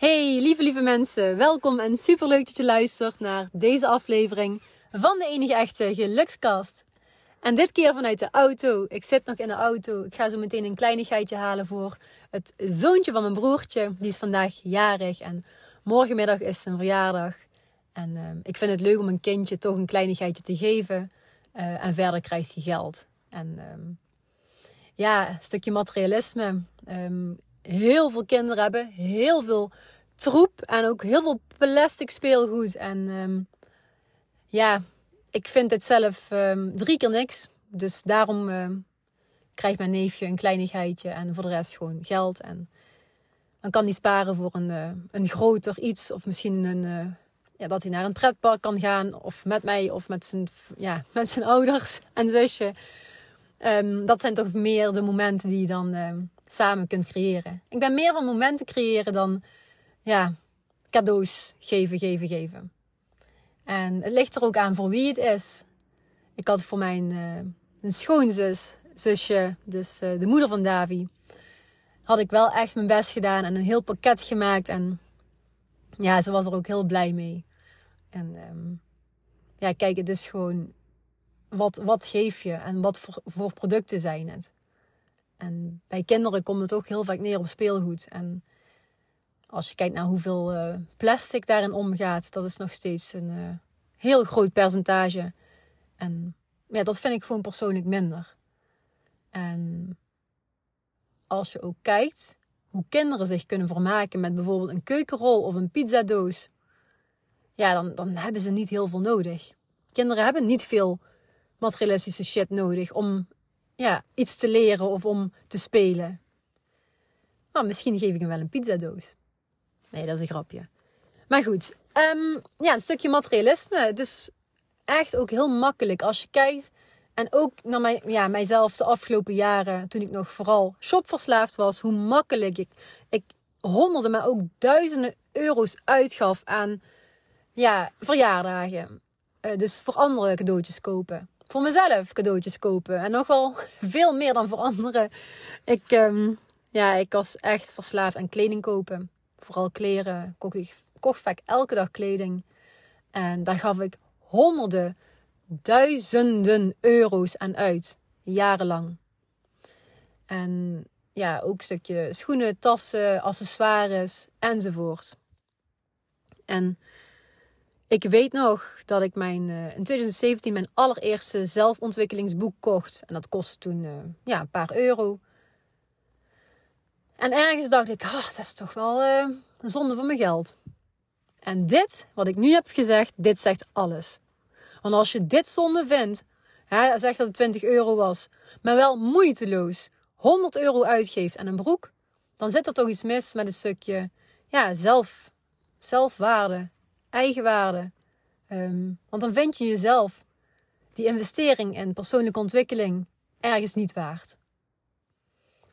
Hey lieve lieve mensen, welkom en super leuk dat je luistert naar deze aflevering van de enige echte gelukskast. En dit keer vanuit de auto. Ik zit nog in de auto. Ik ga zo meteen een kleinigheidje halen voor het zoontje van mijn broertje. Die is vandaag jarig en morgenmiddag is zijn verjaardag. En uh, ik vind het leuk om een kindje toch een kleinigheidje te geven. Uh, en verder krijgt hij geld. En um, ja, stukje materialisme. Um, heel veel kinderen hebben heel veel troep en ook heel veel plastic speelgoed. En um, ja, ik vind het zelf um, drie keer niks. Dus daarom um, krijgt mijn neefje een kleinigheidje en voor de rest gewoon geld. En dan kan hij sparen voor een, uh, een groter iets of misschien een, uh, ja, dat hij naar een pretpark kan gaan. Of met mij of met zijn, ja, met zijn ouders en zusje. Dat zijn toch meer de momenten die dan samen kunt creëren. Ik ben meer van momenten creëren dan ja, cadeaus geven, geven, geven. En het ligt er ook aan voor wie het is. Ik had voor mijn uh, een schoonzus, zusje, dus uh, de moeder van Davi, had ik wel echt mijn best gedaan en een heel pakket gemaakt. En ja, ze was er ook heel blij mee. En um, ja, kijk, het is gewoon wat, wat geef je en wat voor producten zijn het. En bij kinderen komt het ook heel vaak neer op speelgoed. En als je kijkt naar hoeveel uh, plastic daarin omgaat, dat is nog steeds een uh, heel groot percentage. En ja, dat vind ik gewoon persoonlijk minder. En als je ook kijkt hoe kinderen zich kunnen vermaken met bijvoorbeeld een keukenrol of een pizzadoos, ja, dan, dan hebben ze niet heel veel nodig. Kinderen hebben niet veel materialistische shit nodig om ja, iets te leren of om te spelen. Maar misschien geef ik hem wel een pizzadoos. Nee, dat is een grapje. Maar goed, um, ja, een stukje materialisme. Het is echt ook heel makkelijk als je kijkt. En ook naar mij, ja, mijzelf de afgelopen jaren, toen ik nog vooral shopverslaafd was, hoe makkelijk ik, ik honderden, maar ook duizenden euro's uitgaf aan ja, verjaardagen. Uh, dus voor anderen cadeautjes kopen. Voor mezelf cadeautjes kopen. En nog wel veel meer dan voor anderen. Ik, um, ja, ik was echt verslaafd aan kleding kopen vooral kleren, ik, kocht vaak elke dag kleding. En daar gaf ik honderden, duizenden euro's aan uit. Jarenlang. En ja, ook een stukje schoenen, tassen, accessoires enzovoort. En ik weet nog dat ik mijn, uh, in 2017 mijn allereerste zelfontwikkelingsboek kocht. En dat kostte toen uh, ja, een paar euro. En ergens dacht ik, ah, dat is toch wel uh, een zonde van mijn geld. En dit, wat ik nu heb gezegd, dit zegt alles. Want als je dit zonde vindt, hè, zegt dat het 20 euro was, maar wel moeiteloos 100 euro uitgeeft aan een broek, dan zit er toch iets mis met een stukje ja, zelf, zelfwaarde, eigenwaarde. Um, want dan vind je jezelf die investering in persoonlijke ontwikkeling ergens niet waard.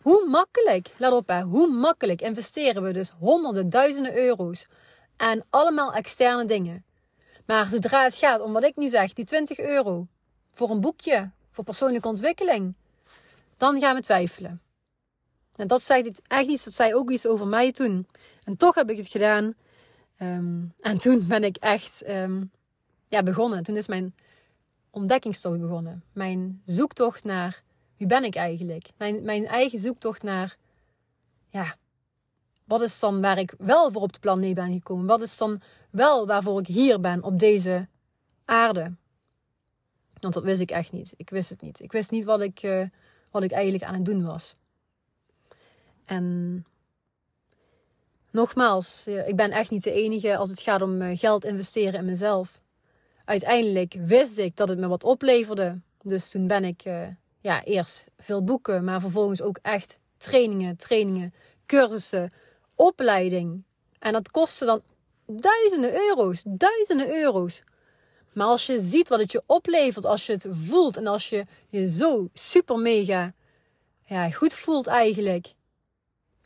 Hoe makkelijk, let op hè, hoe makkelijk investeren we dus honderden, duizenden euro's aan allemaal externe dingen. Maar zodra het gaat om wat ik nu zeg, die 20 euro voor een boekje, voor persoonlijke ontwikkeling, dan gaan we twijfelen. En dat zegt echt iets, dat zei ook iets over mij toen. En toch heb ik het gedaan. Um, en toen ben ik echt um, ja, begonnen. Toen is mijn ontdekkingstocht begonnen. Mijn zoektocht naar wie ben ik eigenlijk? Mijn, mijn eigen zoektocht naar, ja, wat is dan waar ik wel voor op de planeet ben gekomen? Wat is dan wel waarvoor ik hier ben op deze aarde? Want dat wist ik echt niet. Ik wist het niet. Ik wist niet wat ik, uh, wat ik eigenlijk aan het doen was. En nogmaals, ik ben echt niet de enige als het gaat om eh, geld investeren in mezelf. Uiteindelijk wist ik dat het me wat opleverde. Dus toen ben ik uh, ja, eerst veel boeken, maar vervolgens ook echt trainingen, trainingen, cursussen, opleiding. En dat kostte dan duizenden euro's, duizenden euro's. Maar als je ziet wat het je oplevert, als je het voelt en als je je zo super mega ja, goed voelt eigenlijk,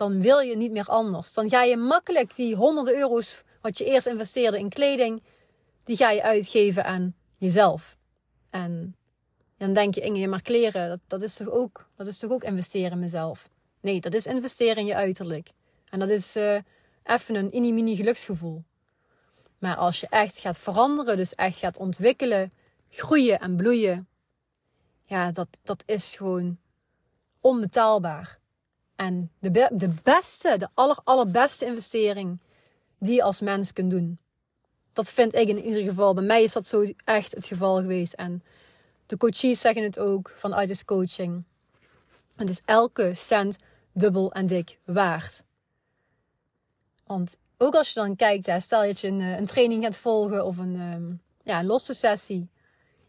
dan wil je niet meer anders. Dan ga je makkelijk die honderden euro's wat je eerst investeerde in kleding, die ga je uitgeven aan jezelf. En dan denk je, Inge, maar kleren, dat, dat, is toch ook, dat is toch ook investeren in mezelf? Nee, dat is investeren in je uiterlijk. En dat is uh, even een mini-mini geluksgevoel. Maar als je echt gaat veranderen, dus echt gaat ontwikkelen, groeien en bloeien, ja, dat, dat is gewoon onbetaalbaar. En de, de beste, de aller, allerbeste investering die je als mens kunt doen. Dat vind ik in ieder geval. Bij mij is dat zo echt het geval geweest. En de coaches zeggen het ook vanuit de coaching. Het is elke cent dubbel en dik waard. Want ook als je dan kijkt, stel dat je een, eh, een training gaat volgen of een, um, ja, een losse sessie.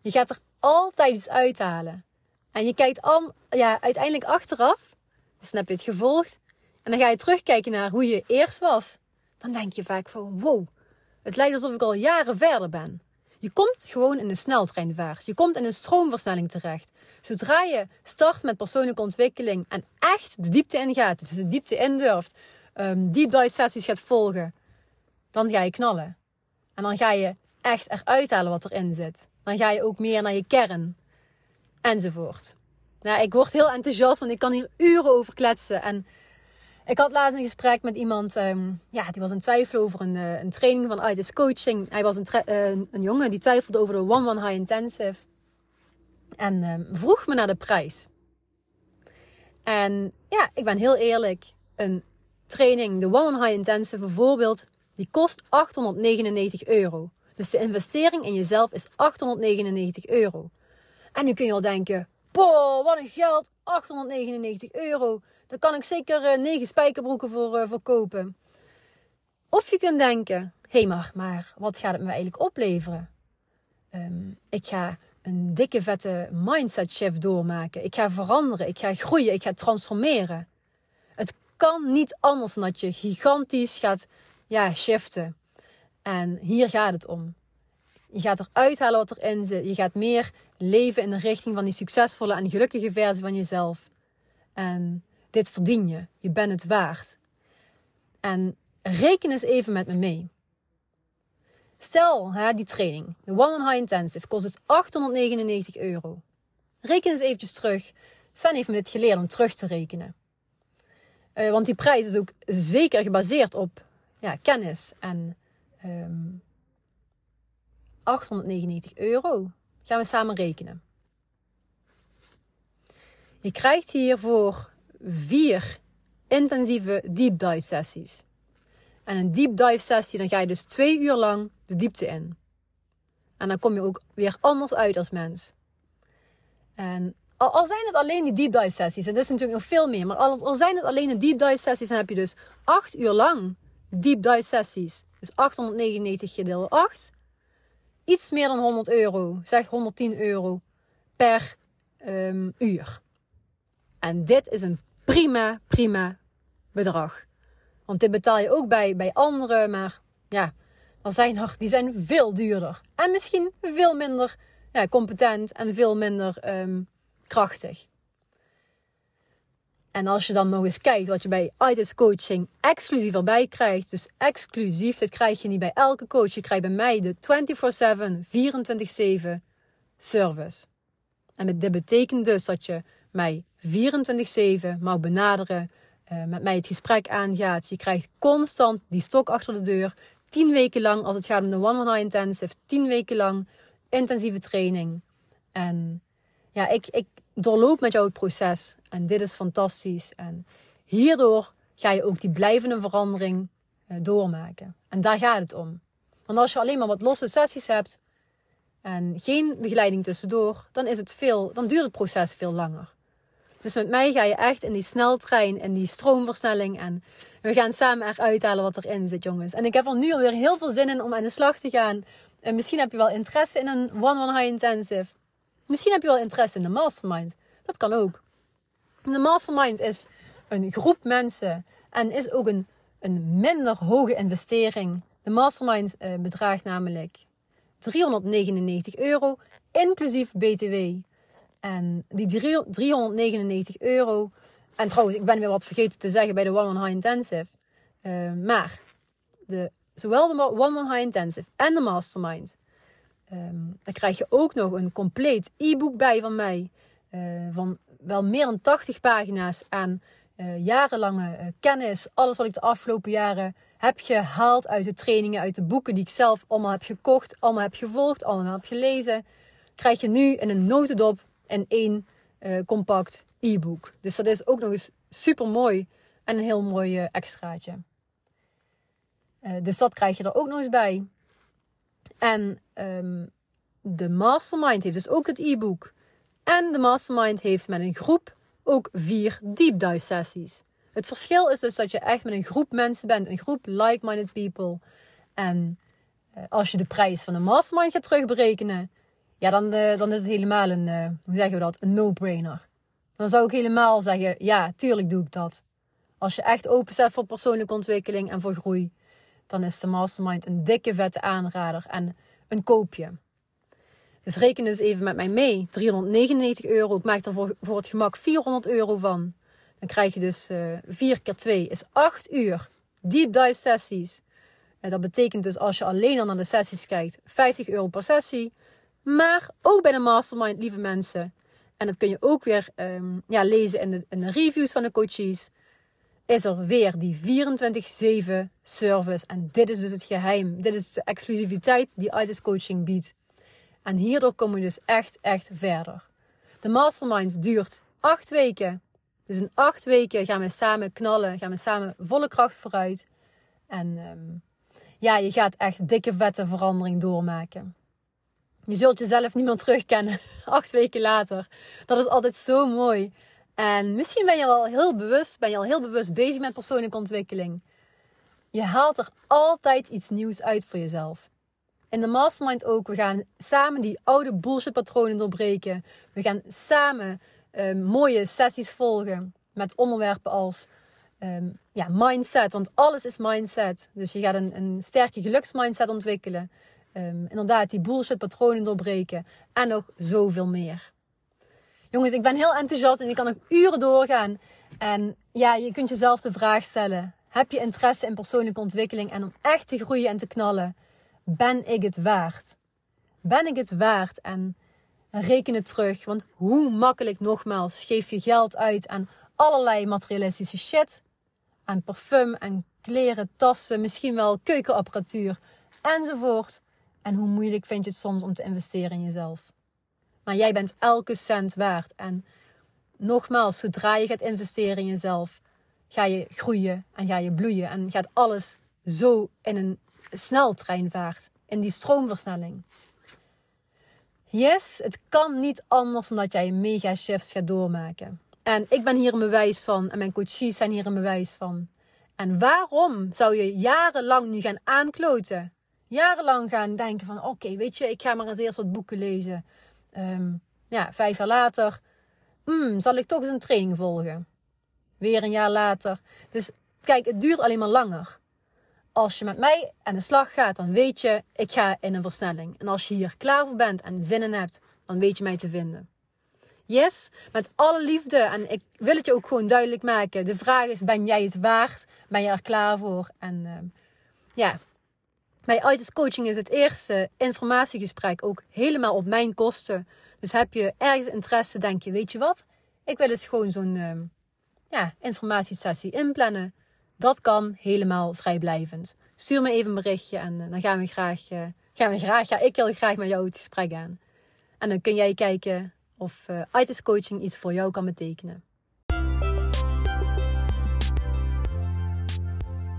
Je gaat er altijd iets uithalen. En je kijkt al, ja, uiteindelijk achteraf. Dan heb je het gevolgd. En dan ga je terugkijken naar hoe je eerst was. Dan denk je vaak van wow, het lijkt alsof ik al jaren verder ben. Je komt gewoon in een sneltreinvaart. Je komt in een stroomversnelling terecht. Zodra je start met persoonlijke ontwikkeling en echt de diepte ingaat, dus de diepte indurft, um, deep dive sessies gaat volgen, dan ga je knallen. En dan ga je echt eruit halen wat erin zit. Dan ga je ook meer naar je kern. Enzovoort. Nou, ik word heel enthousiast, want ik kan hier uren over kletsen. En ik had laatst een gesprek met iemand, um, ja, die was in twijfel over een, uh, een training van ITIS Coaching. Hij was een, uh, een jongen die twijfelde over de One One High Intensive. En um, vroeg me naar de prijs. En ja, ik ben heel eerlijk. Een training, de One One High Intensive bijvoorbeeld, die kost 899 euro. Dus de investering in jezelf is 899 euro. En nu kun je al denken, boah, wat een geld, 899 euro. Daar kan ik zeker uh, 9 spijkerbroeken voor, uh, voor kopen. Of je kunt denken, hé maar, maar wat gaat het me eigenlijk opleveren? Um, ik ga een dikke vette mindset shift doormaken. Ik ga veranderen, ik ga groeien, ik ga transformeren. Het kan niet anders dan dat je gigantisch gaat ja, shiften. En hier gaat het om. Je gaat eruit halen wat erin zit. Je gaat meer leven in de richting van die succesvolle en gelukkige versie van jezelf. En dit verdien je. Je bent het waard. En reken eens even met me mee. Stel, hè, die training, de One on High Intensive, kost het 899 euro. Reken eens eventjes terug. Sven heeft me dit geleerd om terug te rekenen. Uh, want die prijs is ook zeker gebaseerd op ja, kennis en um, ehm, 899 euro. Gaan we samen rekenen. Je krijgt hiervoor vier intensieve deep dive sessies. En een deep dive sessie, dan ga je dus twee uur lang de diepte in. En dan kom je ook weer anders uit als mens. En al, zijn het alleen die deep dive sessies, en dus natuurlijk nog veel meer, maar al, al zijn het alleen de deep dive sessies, dan heb je dus acht uur lang deep dive sessies. Dus 899 gedeeld 8. Iets meer dan 100 euro, zeg 110 euro per um, uur. En dit is een prima, prima bedrag. Want dit betaal je ook bij, bij anderen, maar ja, er zijn er, die zijn veel duurder. En misschien veel minder ja, competent en veel minder um, krachtig. En als je dan nog eens kijkt wat je bij ITIS coaching exclusief erbij krijgt. Dus exclusief, dit krijg je niet bij elke coach. Je krijgt bij mij de 24-7, 24-7 service. En dit betekent dus dat je mij 24-7 mag benaderen. Uh, met mij het gesprek aangaat. Je krijgt constant die stok achter de deur. 10 weken lang, als het gaat om de One on Intensive, 10 weken lang intensieve training. En ja, ik, ik doorloop met jou het proces. En dit is fantastisch. En hierdoor ga je ook die blijvende verandering uh, doormaken. En daar gaat het om. Want als je alleen maar wat losse sessies hebt en geen begeleiding tussendoor, dan, is het veel, dan duurt het proces veel langer. Dus met mij ga je echt in die sneltrein, in die stroomversnelling. En we gaan samen eruit halen wat erin zit, jongens. En ik heb er nu alweer heel veel zin in om aan de slag te gaan. En misschien heb je wel interesse in een one-one high intensive. Misschien heb je wel interesse in de mastermind. Dat kan ook. De mastermind is een groep mensen en is ook een, een minder hoge investering. De mastermind uh, bedraagt namelijk 399 euro, inclusief BTW. En die 399 euro. En trouwens, ik ben weer wat vergeten te zeggen bij de One on High Intensive. Uh, maar de, zowel de One on High Intensive en de Mastermind. Um, dan krijg je ook nog een compleet e-book bij van mij. Uh, van wel meer dan 80 pagina's aan uh, jarenlange uh, kennis. Alles wat ik de afgelopen jaren heb gehaald uit de trainingen, uit de boeken die ik zelf allemaal heb gekocht, allemaal heb gevolgd, allemaal heb gelezen. Krijg je nu in een notendop in één compact e-book. Dus dat is ook nog eens super mooi en een heel mooi extraatje. dus dat krijg je er ook nog eens bij. En um, de Mastermind heeft dus ook het e-book. En de Mastermind heeft met een groep ook vier deep dive sessies. Het verschil is dus dat je echt met een groep mensen bent, een groep like-minded people. En uh, als je de prijs van een mastermind gaat terugberekenen, ja, dan, uh, dan is het helemaal een, uh, hoe dat, een no-brainer. Dan zou ik helemaal zeggen, ja, tuurlijk doe ik dat. Als je echt open staat voor persoonlijke ontwikkeling en voor groei, dan is de mastermind een dikke vette aanrader en een koopje. Dus reken dus even met mij mee. 399 euro. Ik maak er voor, het gemak 400 euro van. Dan krijg je dus uh, 4 keer 2 is 8 uur. Deep dive sessies. En dat betekent dus als je alleen al naar de sessies kijkt, 50 euro per sessie. Maar ook bij de mastermind, lieve mensen. En dat kun je ook weer um, ja, lezen in de, in de reviews van de coaches. Is er weer die 24-7 service. En dit is dus het geheim. Dit is de exclusiviteit die ITIS Coaching biedt. En hierdoor kom je dus echt, echt verder. De mastermind duurt acht weken. Dus in acht weken gaan we samen knallen, gaan we samen volle kracht vooruit. En um, ja, je gaat echt dikke vette verandering doormaken. Je zult jezelf niet meer terugkennen acht weken later. Dat is altijd zo mooi. En misschien ben je al heel bewust, ben je al heel bewust bezig met persoonlijke ontwikkeling. Je haalt er altijd iets nieuws uit voor jezelf. In de mastermind ook. We gaan samen die oude bullshit patronen doorbreken. We gaan samen um, mooie sessies volgen met onderwerpen als um, ja, mindset. Want alles is mindset. Dus je gaat een, een sterke geluksmindset ontwikkelen. Um, inderdaad, die bullshit patronen doorbreken. En nog zoveel meer. Jongens, ik ben heel enthousiast en ik kan nog uren doorgaan. En ja, je kunt jezelf de vraag stellen. Heb je interesse in persoonlijke ontwikkeling en om echt te groeien en te knallen? ben ik het waard? Ben ik het waard? En reken het terug. Want hoe makkelijk, nogmaals, geef je geld uit aan allerlei materialistische shit. Aan parfum, aan kleren, tassen, misschien wel keukenapparatuur enzovoort. En hoe moeilijk vind je het soms om te investeren in jezelf. Maar jij bent elke cent waard. En nogmaals, zodra je gaat investeren in jezelf, ga je groeien en ga je bloeien. En gaat alles zo in een sneltrein vaart. In die stroomversnelling. Yes, het kan niet anders dan dat jij mega shifts gaat doormaken. En ik ben hier een bewijs van. En mijn coaches zijn hier een bewijs van. En waarom zou je jarenlang nu gaan aankloten? Jarenlang gaan denken van oké, weet je, ik ga maar eens eerst wat boeken lezen. Um, ja, vijf jaar later, hmm, zal ik toch eens een training volgen? Weer een jaar later. Dus kijk, het duurt alleen maar langer als je met mij aan de slag gaat, dan weet je, ik ga in een versnelling. En als je hier klaar voor bent en zin in hebt, dan weet je mij te vinden. Yes, met alle liefde. En ik wil het je ook gewoon duidelijk maken. De vraag is, ben jij het waard? Ben je er klaar voor? En uh, ja, bij ITIS Coaching is het eerste informatiegesprek ook helemaal op mijn kosten. Dus heb je ergens interesse, denk je, weet je wat? Ik wil eens gewoon zo'n uh, ja, informatiesessie inplannen. Dat kan helemaal vrijblijvend. Stuur me even een berichtje en eh, dan gaan we graag, uh, gaan we graag, ga ik heel graag met jou het gesprek aan. En dan kun jij kijken of uh, ITIS coaching iets voor jou kan betekenen.